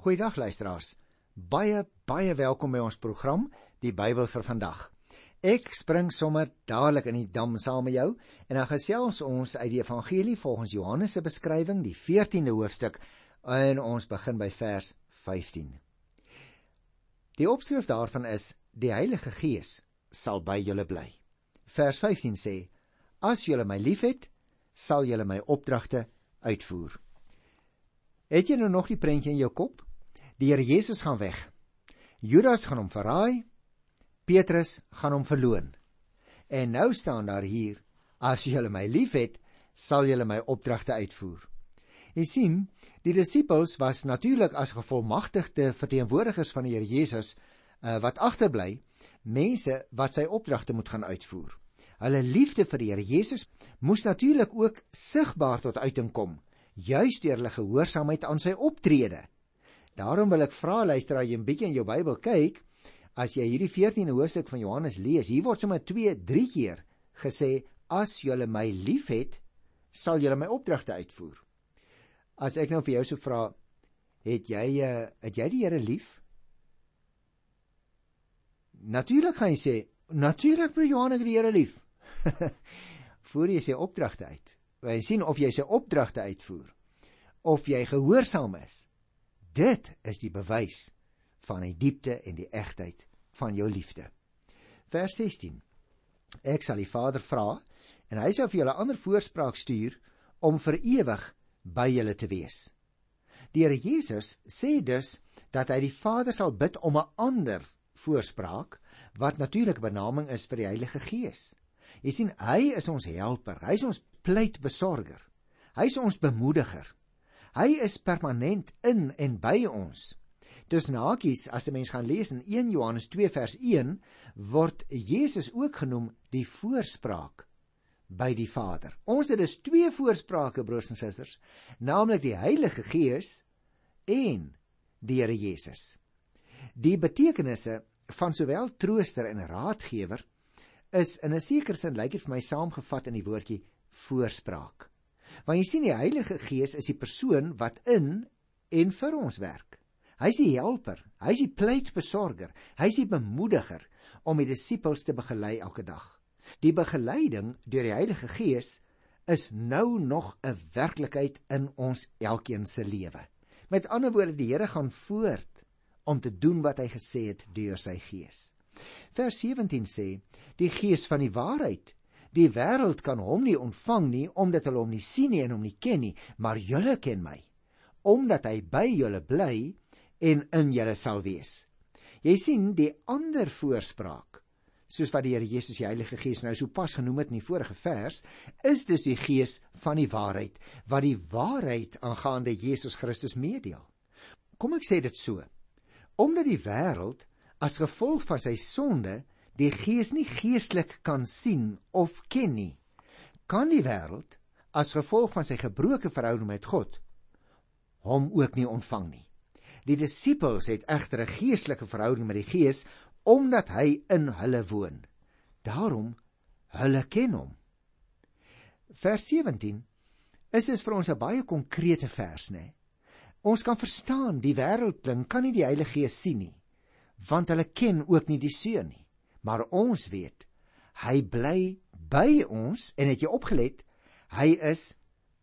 Goeiedag luisteraars. Baie baie welkom by ons program Die Bybel vir vandag. Ek spring sommer dadelik in die dam saam met jou en dan gesels ons uit die evangelie volgens Johannes se beskrywing, die 14de hoofstuk, en ons begin by vers 15. Die opskrif daarvan is: Die Heilige Gees sal by julle bly. Vers 15 sê: As julle my liefhet, sal julle my opdragte uitvoer. Het jy nou nog die prentjie in jou kop? Die Here Jesus gaan weg. Judas gaan hom verraai. Petrus gaan hom verloon. En nou staan daar hier: As julle my liefhet, sal julle my opdragte uitvoer. Jy sien, die disippels was natuurlik as gevolmagtigde verteenwoordigers van die Here Jesus uh, wat agterbly, mense wat sy opdragte moet gaan uitvoer. Hulle liefde vir die Here Jesus moes natuurlik ook sigbaar tot uiting kom juis deur hulle gehoorsaamheid aan sy optrede. Daarom wil ek vra luisteraar jy 'n bietjie in jou Bybel kyk as jy hierdie 14de hoofstuk van Johannes lees. Hier word sommer 2, 3 keer gesê as julle my liefhet, sal julle my opdragte uitvoer. As ek nou vir jou so vra, het jy uh, het jy die Here lief? Natuurlik gaan jy sê, natuurlik vir Johannes die Here lief. Voer jy sy opdragte uit. Jy sien of jy sy opdragte uitvoer of jy gehoorsaam is. Dit is die bewys van die diepte en die egtheid van jou liefde. Vers 16. Ek sal die Vader vra en hy sal vir julle ander voorspraak stuur om vir ewig by julle te wees. Die Here Jesus sê dus dat hy die Vader sal bid om 'n ander voorspraak wat natuurlik 'n benaming is vir die Heilige Gees. Jy sien, hy is ons helper, hy is ons pleitbesorger. Hy is ons bemoediger. Hy is permanent in en by ons. Dus nakies as 'n mens gaan lees in 1 Johannes 2 vers 1 word Jesus ook genoem die voorspraak by die Vader. Ons het dus twee voorsprake broers en susters, naamlik die Heilige Gees en die Here Jesus. Die betekenisse van sowel trooster en raadgewer is in 'n sekere sin lyk dit vir my saamgevat in die woordjie voorspraak. Want jy sien die Heilige Gees is die persoon wat in en vir ons werk. Hy's die helper, hy's die pleitbesorger, hy's die bemoediger om die disippels te begelei elke dag. Die begeleiding deur die Heilige Gees is nou nog 'n werklikheid in ons elkeen se lewe. Met ander woorde, die Here gaan voort om te doen wat hy gesê het deur sy Gees. Vers 17 sê: Die Gees van die waarheid Die wêreld kan hom nie ontvang nie omdat hulle hom nie sien nie en hom nie ken nie, maar julle ken my, omdat hy by julle bly en in julle sal wees. Jy sien die ander voorspraak, soos wat die Here Jesus die Heilige Gees nou so pas genoem het in die vorige vers, is dus die Gees van die waarheid wat die waarheid aangaande Jesus Christus meedeel. Kom ek sê dit so. Omdat die wêreld as gevolg van sy sonde die gees nie geestelik kan sien of ken nie, kan die wêreld as gevolg van sy gebroke verhouding met God hom ook nie ontvang nie. Die disippels het egter 'n geestelike verhouding met die Gees omdat hy in hulle woon. Daarom hulle ken hom. Vers 17 is dit vir ons 'n baie konkrete vers, né? Ons kan verstaan die wêreldling kan nie die Heilige Gees sien nie, want hulle ken ook nie die Seun nie maar ons weet hy bly by ons en het jy opgelet hy is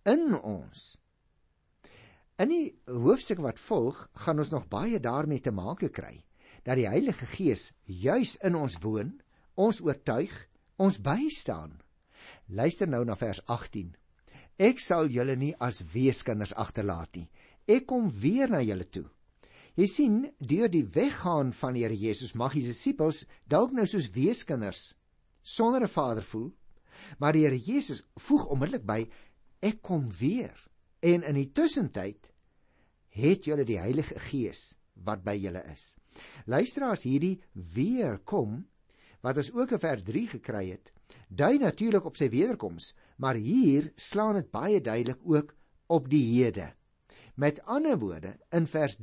in ons. In die hoofstuk wat volg gaan ons nog baie daarmee te make kry dat die Heilige Gees juis in ons woon ons oortuig ons bystaan. Luister nou na vers 18 ek sal julle nie as weeskinders agterlaat nie. Ek kom weer na julle toe Jy sien, deur die weggaan van die Here Jesus mag die disippels dalk nou soos weeskinders sonder 'n vader voel, maar die Here Jesus voeg onmiddellik by: Ek kom weer. En in die tussentyd het julle die Heilige Gees wat by julle is. Luisteraars, hierdie weer kom wat ons ook in vers 3 gekry het, dui natuurlik op sy wederkoms, maar hier slaan dit baie duidelik ook op die hede. Met ander woorde, in vers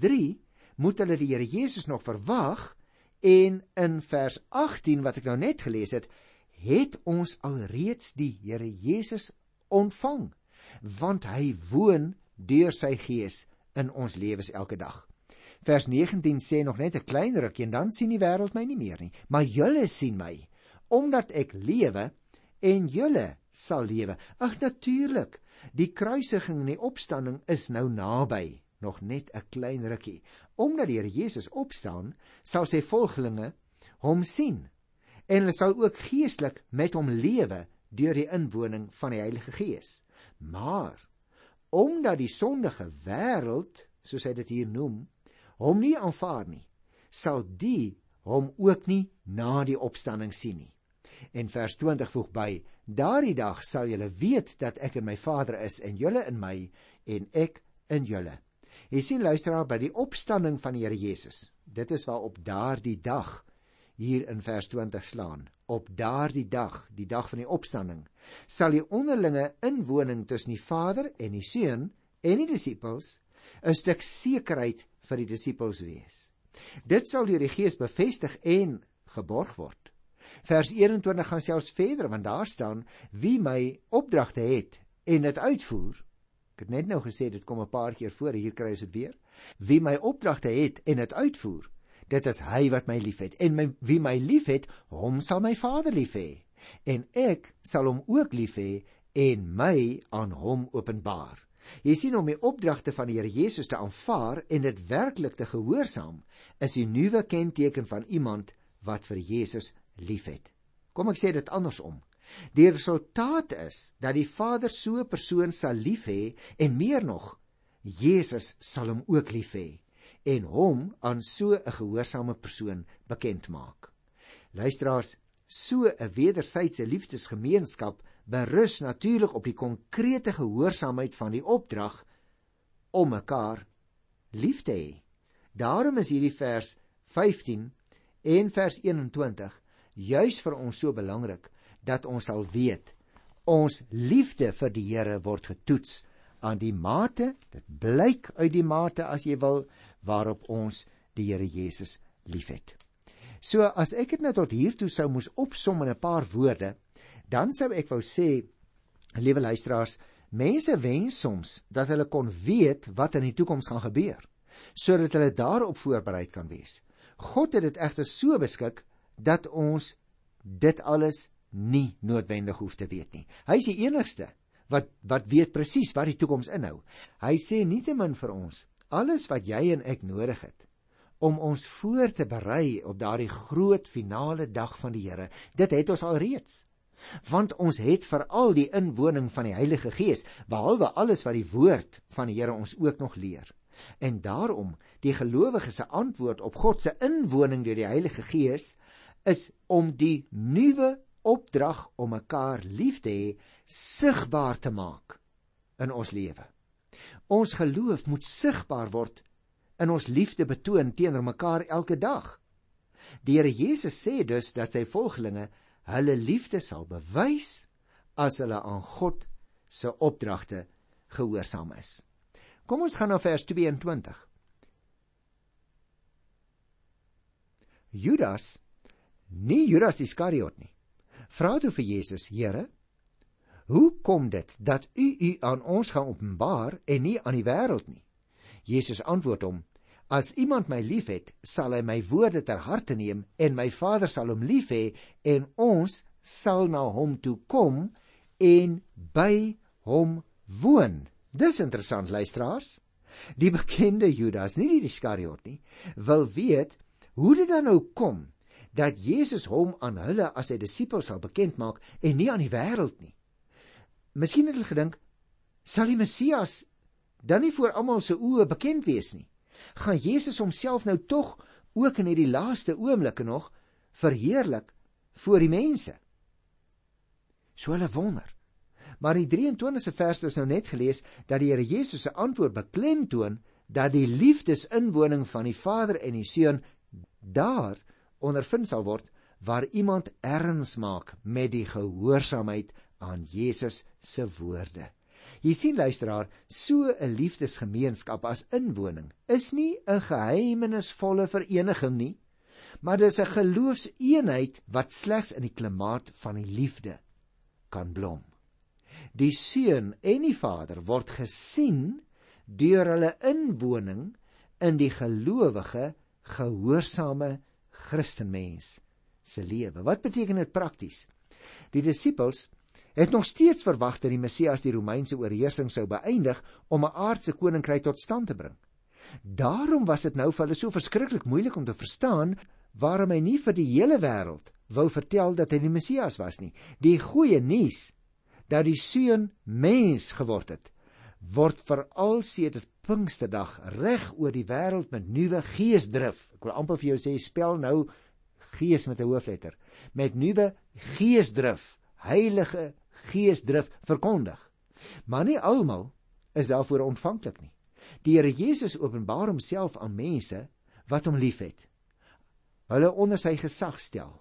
moet hulle die Here Jesus nog verwag en in vers 18 wat ek nou net gelees het, het ons alreeds die Here Jesus ontvang want hy woon deur sy gees in ons lewens elke dag. Vers 19 sê nog net 'n klein rukkie en dan sien die wêreld my nie meer nie, maar julle sien my omdat ek lewe en julle sal lewe. Ag natuurlik, die kruisiging en die opstanding is nou naby, nog net 'n klein rukkie. Omdat die Here Jesus opstaan, sal sy volgelinge hom sien en hulle sal ook geestelik met hom lewe deur die inwoning van die Heilige Gees. Maar omdat die sondige wêreld, soos hy dit hier noem, hom nie aanvaar nie, sal die hom ook nie na die opstanding sien nie. En vers 20 voeg by: Daardie dag sal julle weet dat ek in my Vader is en julle in my en ek in julle. Jy sien luisteraar by die opstanding van die Here Jesus. Dit is waar op daardie dag hier in vers 20 slaan. Op daardie dag, die dag van die opstanding, sal die onderlinge inwoning tussen die Vader en die Seun en die disippels 'n stuk sekerheid vir die disippels wees. Dit sal deur die Gees bevestig en geborg word. Vers 21 gaan selfs verder want daar staan wie my opdragte het en dit uitvoer. Ek het net nou gesê dit kom 'n paar keer voor, hier kry ons dit weer. Wie my opdragte het en dit uitvoer, dit is hy wat my liefhet. En my, wie my liefhet hom sal my Vader lief hê. En ek sal hom ook lief hê en my aan hom openbaar. Jy sien om die opdragte van die Here Jesus te aanvaar en dit werklik te gehoorsaam is die nuwe kenteken van iemand wat vir Jesus liefhet. Kom ek sê dit andersom die resultaat is dat die Vader so 'n persoon sal lief hê en meer nog Jesus sal hom ook lief hê en hom aan so 'n gehoorsame persoon bekend maak. Luisteraars, so 'n wederwysige liefdesgemeenskap berus natuurlik op die konkrete gehoorsaamheid van die opdrag om mekaar lief te hê. Daarom is hierdie vers 15 en vers 21 juis vir ons so belangrik dat ons sal weet ons liefde vir die Here word getoets aan die mate dit blyk uit die mate as jy wil waarop ons die Here Jesus liefhet. So as ek dit nou tot hier toe sou moes opsom in 'n paar woorde, dan sou ek wou sê, liewe luisteraars, mense wens soms dat hulle kon weet wat in die toekoms gaan gebeur, sodat hulle daarop voorberei kan wees. God het dit egter so beskik dat ons dit alles nie noodwendig hoef te weet nie. Hy is die enigste wat wat weet presies wat die toekoms inhou. Hy sê nietemin vir ons alles wat jy en ek nodig het om ons voor te berei op daardie groot finale dag van die Here. Dit het ons al reeds. Want ons het veral die inwoning van die Heilige Gees, behalwe alles wat die woord van die Here ons ook nog leer. En daarom, die gelowige se antwoord op God se inwoning deur die Heilige Gees is om die nuwe opdrag om mekaar lief te hê sigbaar te maak in ons lewe. Ons geloof moet sigbaar word in ons liefde betoon teenoor mekaar elke dag. Die Here Jesus sê dus dat sy volgelinge hulle liefde sal bewys as hulle aan God se opdragte gehoorsaam is. Kom ons gaan na vers 22. Judas, nie Judas Iskariot nie. Vra toe vir Jesus: "Here, Hoe kom dit dat u u aan ons gaan openbaar en nie aan die wêreld nie? Jesus antwoord hom: As iemand my liefhet, sal hy my woorde ter harte neem en my Vader sal hom lief hê en ons sal na hom toe kom en by hom woon. Dis interessant luisteraars. Die bekende Judas, nie die Iskariot nie, wil weet hoe dit dan nou kom dat Jesus hom aan hulle as sy disippels sal bekend maak en nie aan die wêreld nie. Miskien het hulle gedink, sal die Messias dan nie voor almal se oë bekend wees nie? Gaan Jesus homself nou tog ook in hierdie laaste oomblikke nog verheerlik voor die mense? So hulle wonder. Maar die 23ste vers het ons nou net gelees dat die Here Jesus se antwoord beklemtoon dat die liefdesinwoning van die Vader en die Seun daar ondervind sal word waar iemand erns maak met die gehoorsaamheid aan Jesus se woorde. Jy sien luisteraar, so 'n liefdesgemeenskap as inwoning is nie 'n geheimenisvolle vereniging nie, maar dis 'n geloofseenheid wat slegs in die klimaat van die liefde kan blom. Die seun en die vader word gesien deur hulle inwoning in die gelowige, gehoorsame Christenmens se lewe. Wat beteken dit prakties? Die disippels het nog steeds verwag dat die Messias die Romeinse oorheersing sou beëindig om 'n aardse koninkryk tot stand te bring. Daarom was dit nou vir hulle so verskriklik moeilik om te verstaan waarom hy nie vir die hele wêreld wou vertel dat hy die Messias was nie. Die goeie nuus dat die seun mens geword het, word veral sedert Pinksterdag reg oor die wêreld met nuwe geesdrif. Ek wil amper vir jou sê spel nou gees met 'n hoofletter met nuwe geesdrif, heilige geesdrif verkondig. Maar nie almal is daarvoor ontvanklik nie. Die Here Jesus openbaar homself aan mense wat hom liefhet. Hulle onder sy gesag stel.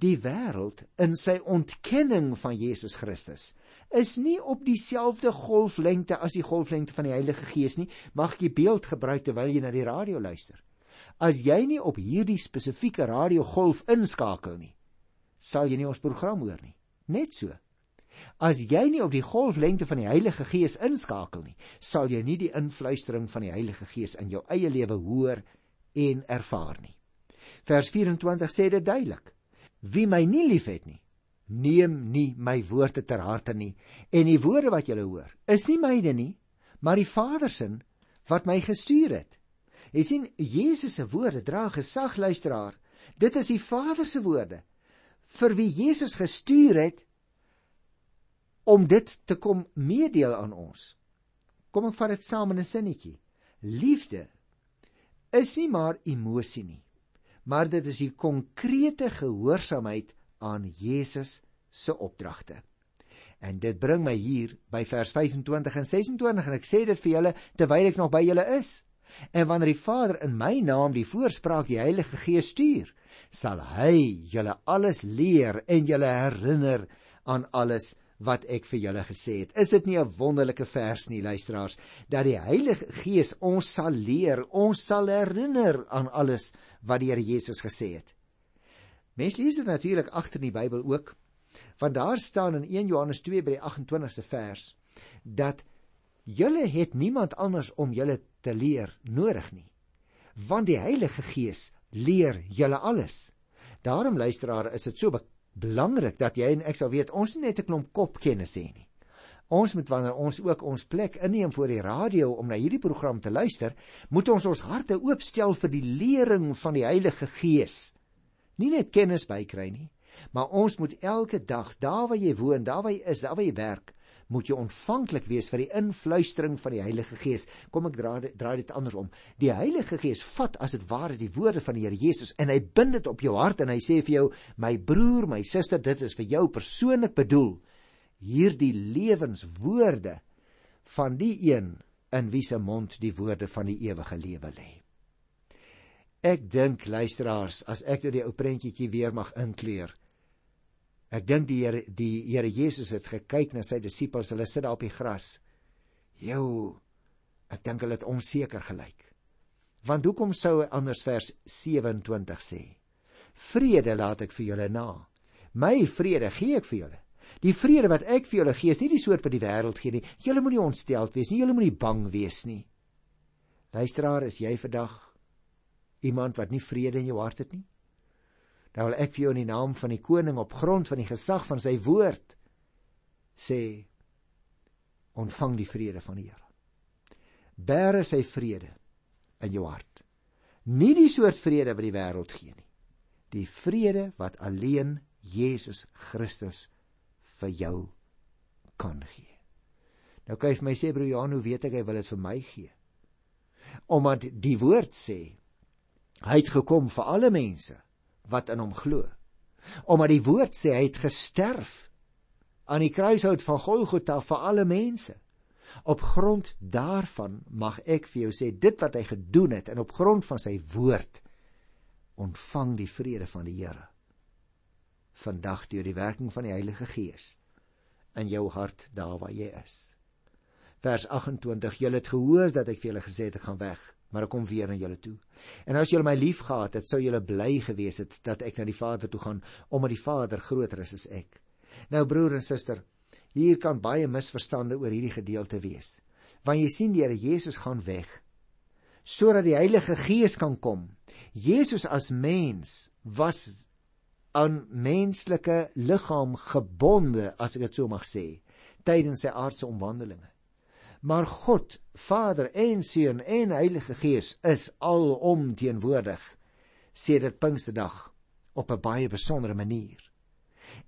Die wêreld in sy ontkenning van Jesus Christus is nie op dieselfde golflengte as die golflengte van die Heilige Gees nie. Mag ek die beeld gebruik terwyl jy na die radio luister? As jy nie op hierdie spesifieke radiogolf inskakel nie, sal jy nie ons program hoor nie. Net so. As jy nie op die golflengte van die Heilige Gees inskakel nie, sal jy nie die influistering van die Heilige Gees in jou eie lewe hoor en ervaar nie. Vers 24 sê dit duidelik: Wie my nie liefhet nie, neem nie my woorde ter harte nie, en die woorde wat jy hoor, is nie myne nie, maar die Vader se wat my gestuur het. Jy sien Jesus se woorde dra gesag luisteraar. Dit is die Vader se woorde vir wie Jesus gestuur het om dit te kom meedeel aan ons. Kom ek vat dit saam in 'n sinnetjie. Liefde is nie maar emosie nie, maar dit is die konkrete gehoorsaamheid aan Jesus se opdragte. En dit bring my hier by vers 25 en 26 en ek sê dit vir julle terwyl ek nog by julle is. En wanneer die Vader in my naam die voorspraak die Heilige Gees stuur, sal hy julle alles leer en julle herinner aan alles wat ek vir julle gesê het. Is dit nie 'n wonderlike vers nie, luisteraars, dat die Heilige Gees ons sal leer, ons sal herinner aan alles wat die Here Jesus gesê het. Mens lees dit natuurlik agter in die Bybel ook, want daar staan in 1 Johannes 2 by die 28ste vers dat julle het niemand anders om julle te leer nodig nie, want die Heilige Gees leer julle alles. Daarom luisteraar, is dit so belangrik dat jy en ek sal weet ons nie net 'n klomp kopkennis hê nie. Ons moet wanneer ons ook ons plek inneem voor die radio om na hierdie program te luister, moet ons ons harte oopstel vir die lering van die Heilige Gees. Nie net kennis bykry nie, maar ons moet elke dag, daar waar jy woon, daar waar jy is, daar waar jy werk, moet jy ontvanklik wees vir die influistering van die Heilige Gees. Kom ek draai draai dit andersom. Die Heilige Gees vat as dit ware die woorde van die Here Jesus en hy bind dit op jou hart en hy sê vir jou, my broer, my suster, dit is vir jou persoonlik bedoel. Hierdie lewenswoorde van die een in wie se mond die woorde van die ewige lewe lê. Ek dink luisteraars, as ek nou die ou prentjie weer mag inkleur, Ek dink die Here die Here Jesus het gekyk na sy disippels, hulle sit daar op die gras. Jou ek dink hulle het onseker gelyk. Want hoekom sou hy anders vers 27 sê? Vrede laat ek vir julle na. My vrede gee ek vir julle. Die vrede wat ek vir julle gee, is nie die soort wat die wêreld gee nie. Julle moenie ontsteld wees nie, julle moenie bang wees nie. Luisteraar, is jy vandag iemand wat nie vrede in jou hart het nie? Nou wil ek vir jou in die naam van die koning op grond van die gesag van sy woord sê ontvang die vrede van die Here. Bære sy vrede in jou hart. Nie die soort vrede wat die wêreld gee nie. Die vrede wat alleen Jesus Christus vir jou kan gee. Nou kyk vir my sê broer Johan, hoe weet ek hy wil dit vir my gee? Omdat die woord sê hy het gekom vir alle mense wat in hom glo. Omdat die woord sê hy het gesterf aan die kruishout van Golgotha vir alle mense. Op grond daarvan mag ek vir jou sê dit wat hy gedoen het en op grond van sy woord ontvang die vrede van die Here. Vandag deur die werking van die Heilige Gees in jou hart daar waar jy is. Vers 28: Julle het gehoor dat ek vir julle gesê het ek gaan weg maar ek kom weer na julle toe. En as julle my liefgehad het, sou julle bly gewees het dat ek na die Vader toe gaan, omdat die Vader groter is as ek. Nou broer en suster, hier kan baie misverstande oor hierdie gedeelte wees. Want jy sien die Here Jesus gaan weg. sodat die Heilige Gees kan kom. Jesus as mens was aan menslike liggaam gebonde, as ek dit so mag sê, tydens sy aardse omwandelinge. Maar God, Vader en Seun en Heilige Gees is alom teenwoordig sedert Pinksterdag op 'n baie besondere manier.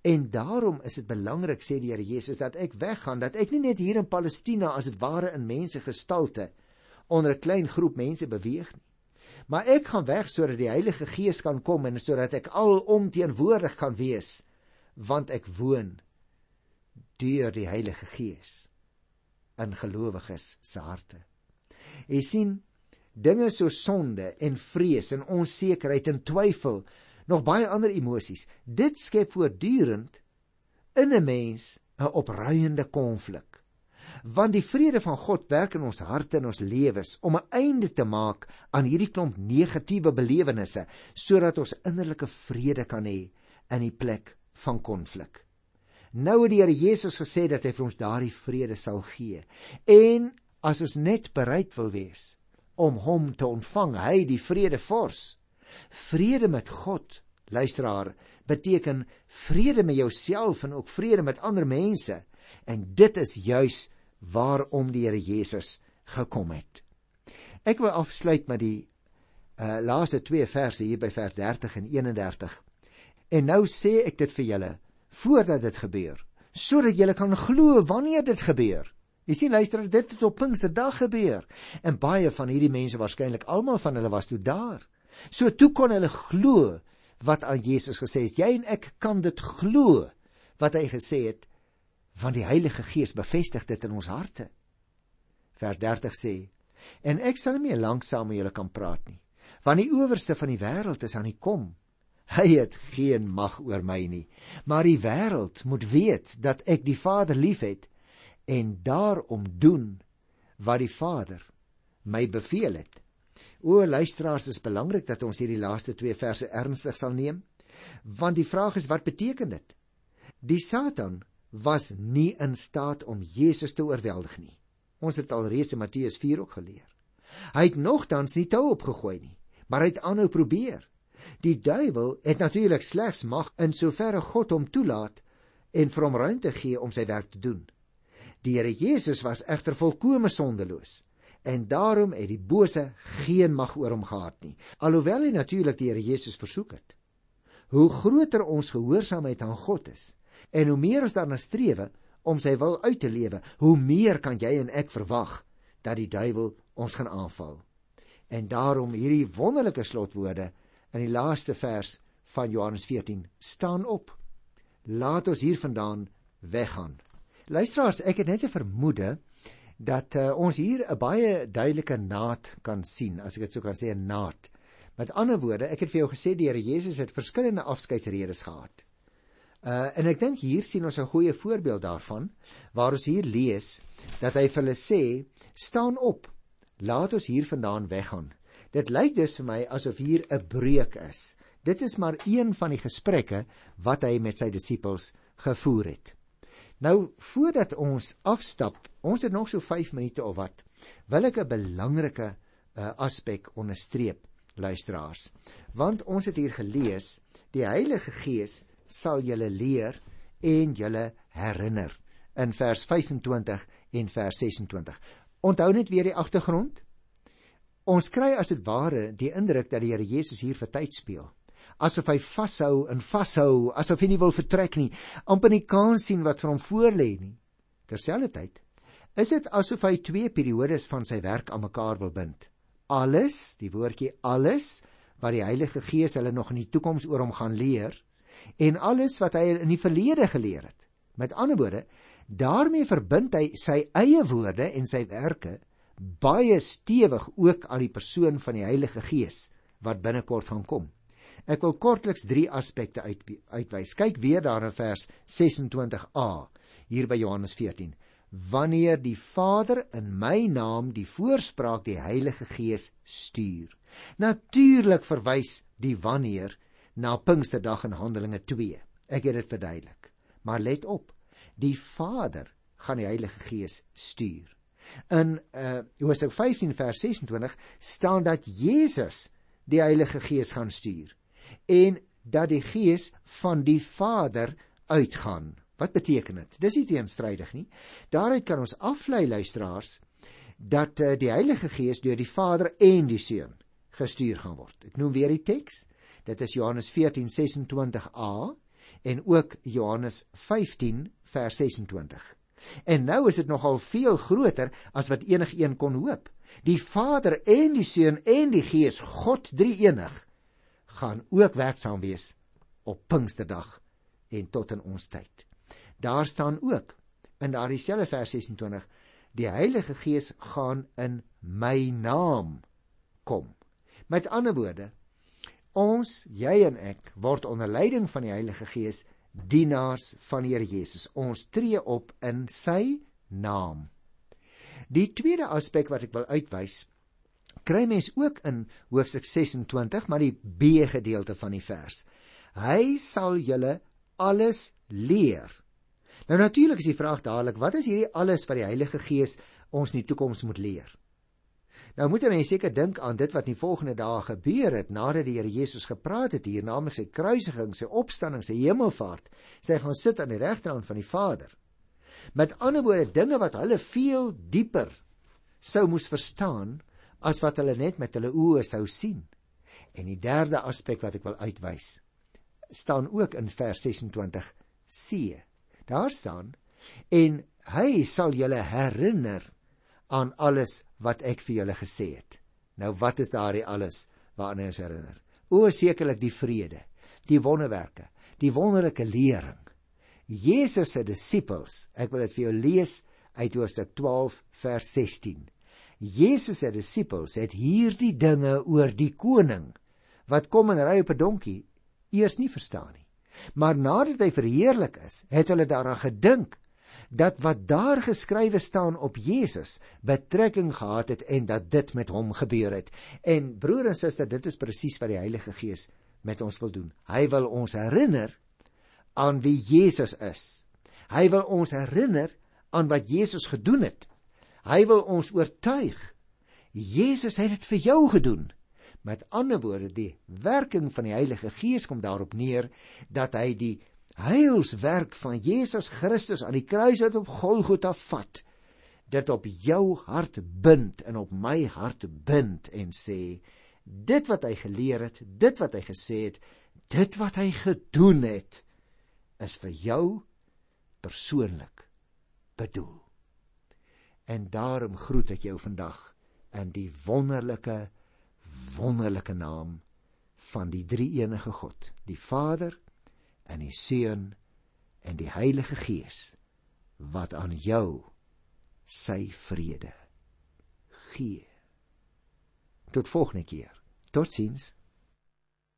En daarom is dit belangrik sê die Here Jesus dat ek weggaan, dat ek nie net hier in Palestina as dit ware in mense gestalte onder 'n klein groep mense beweeg nie. Maar ek gaan weg sodat die Heilige Gees kan kom en sodat ek alom teenwoordig kan wees, want ek woon deur die Heilige Gees in gelowiges se harte. Jy sien, dinge so sonde en vrees en onsekerheid en twyfel, nog baie ander emosies, dit skep voortdurend in 'n mens 'n opruiende konflik. Want die vrede van God werk in ons harte en ons lewens om 'n einde te maak aan hierdie klomp negatiewe belewennisse sodat ons innerlike vrede kan hê in die plek van konflik. Nou het die Here Jesus gesê dat hy vir ons daardie vrede sal gee. En as ons net bereid wil wees om hom te ontvang, hy die vredevors. Vrede met God, luisteraar, beteken vrede met jouself en ook vrede met ander mense. En dit is juis waarom die Here Jesus gekom het. Ek wil afsluit met die uh, laaste twee verse hier by vers 30 en 31. En nou sê ek dit vir julle voordat dit gebeur, sodat jy kan glo wanneer dit gebeur. Jy sien luister, dit het op Pinksterdag gebeur en baie van hierdie mense waarskynlik almal van hulle was toe daar. So toe kon hulle glo wat aan Jesus gesê het. Jy en ek kan dit glo wat hy gesê het want die Heilige Gees bevestig dit in ons harte. Vers 30 sê: En ek sal nie meer lank saam met julle kan praat nie, want die owerste van die wêreld is aan die kom Hy het geen mag oor my nie, maar die wêreld moet weet dat ek die Vader liefhet en daarom doen wat die Vader my beveel het. O luisteraars, is belangrik dat ons hierdie laaste twee verse ernstig sal neem, want die vraag is wat beteken dit? Die Satan was nie in staat om Jesus te oorweldig nie. Ons het al reeds in Matteus 4 ook geleer. Hy het nogtans nie tou opgegooi nie, maar hy het aanhou probeer. Die duiwel het natuurlik slegs mag in soverre God hom toelaat en vir hom ruimte gee om sy werk te doen. Die Here Jesus was egter volkome sondeloos en daarom het die bose geen mag oor hom gehad nie, alhoewel hy natuurlik die Here Jesus versoek het. Hoe groter ons gehoorsaamheid aan God is en hoe meer ons daarna streef om sy wil uit te lewe, hoe meer kan jy en ek verwag dat die duiwel ons gaan aanval. En daarom hierdie wonderlike slotwoorde in die laaste vers van Johannes 14 staan op. Laat ons hiervandaan weggaan. Luisteraars ek het net 'n vermoede dat uh, ons hier 'n baie duidelike naad kan sien as ek dit sou kan sê 'n naad. Met ander woorde ek het vir jou gesê die Here Jesus het verskillende afskeidsredes gehad. Uh, en ek dink hier sien ons 'n goeie voorbeeld daarvan waar ons hier lees dat hy vir hulle sê staan op. Laat ons hiervandaan weggaan Dit lyk dus vir my asof hier 'n breuk is. Dit is maar een van die gesprekke wat hy met sy disippels gevoer het. Nou voordat ons afstap, ons het nog so 5 minute of wat, wil ek 'n belangrike uh, aspek onderstreep, luisteraars. Want ons het hier gelees, die Heilige Gees sal julle leer en julle herinner in vers 25 en vers 26. Onthou net weer die agtergrond. Ons kry as dit ware die indruk dat die Here Jesus hier vir tyd speel. Asof hy vashou en vashou, asof hy nie wil vertrek nie, amper nie kan sien wat vir hom voorlê nie. Terselfdertyd is dit asof hy twee periodes van sy werk aan mekaar wil bind. Alles, die woordjie alles wat die Heilige Gees hulle nog in die toekoms oor hom gaan leer en alles wat hy in die verlede geleer het. Met ander woorde, daarmee verbind hy sy eie woorde en sy werke baie stewig ook aan die persoon van die Heilige Gees wat binnekort gaan kom. Ek wil kortliks drie aspekte uit, uitwys. Kyk weer daar in vers 26a hier by Johannes 14. Wanneer die Vader in my naam die voorspraak die Heilige Gees stuur. Natuurlik verwys die wanneer na Pinksterdag in Handelinge 2. Ek het dit verduidelik. Maar let op, die Vader gaan die Heilige Gees stuur. In uh Hoofstuk 15 vers 26 staan dat Jesus die Heilige Gees gaan stuur en dat die Gees van die Vader uitgaan. Wat beteken dit? Dis nie teenstrydig nie. Daaruit kan ons aflei luisteraars dat uh, die Heilige Gees deur die Vader en die Seun gestuur gaan word. Ek noem weer die teks. Dit is Johannes 14:26a en ook Johannes 15 vers 26. En nou is dit nogal veel groter as wat enigiemand kon hoop. Die Vader en die Seun en die Gees, God drie-enig, gaan ook werksaam wees op Pinksterdag en tot in ons tyd. Daar staan ook in daardie selfde vers 26: Die Heilige Gees gaan in my naam kom. Met ander woorde, ons, jy en ek word onder leiding van die Heilige Gees dienaars van die Here Jesus. Ons tree op in sy naam. Die tweede aspek wat ek wil uitwys, kry mens ook in hoofstuk 26, maar die B gedeelte van die vers. Hy sal julle alles leer. Nou natuurlik is die vraag dadelik, wat is hierdie alles wat die Heilige Gees ons in die toekoms moet leer? Nou moet jy seker dink aan dit wat in die volgende dae gebeur het nadat die Here Jesus gepraat het hier, naamlik sy kruisiging, sy opstanding, sy hemelvaart. Sy gaan sit aan die regterhand van die Vader. Met ander woorde, dinge wat hulle veel dieper sou moes verstaan as wat hulle net met hulle oë sou sien. En die derde aspek wat ek wil uitwys, staan ook in vers 26c. Daar staan en hy sal julle herinner aan alles wat ek vir julle gesê het. Nou wat is daardie alles waaraan ons herinner? O sekerlik die vrede, die wonderwerke, die wonderlike lering. Jesus se disippels, ek wil dit vir jou lees uit Hoofstuk 12 vers 16. Jesus se disippels het hierdie dinge oor die koning wat kom en ry op 'n donkie eers nie verstaan nie. Maar nadat hy verheerlik is, het hulle daaraan gedink dat wat daar geskrywe staan op Jesus betrekking gehad het en dat dit met hom gebeur het. En broer en suster, dit is presies wat die Heilige Gees met ons wil doen. Hy wil ons herinner aan wie Jesus is. Hy wil ons herinner aan wat Jesus gedoen het. Hy wil ons oortuig. Jesus het dit vir jou gedoen. Met ander woorde, die werking van die Heilige Gees kom daarop neer dat hy die heilswerk van Jesus Christus aan die kruis uit op Golgotha vat dit op jou hart bind en op my hart bind en sê dit wat hy geleer het dit wat hy gesê het dit wat hy gedoen het is vir jou persoonlik bedoel. En daarom groet ek jou vandag in die wonderlike wonderlike naam van die drie enige God die Vader en die Seun en die Heilige Gees wat aan jou sy vrede gee. Tot volgende keer. Totsiens.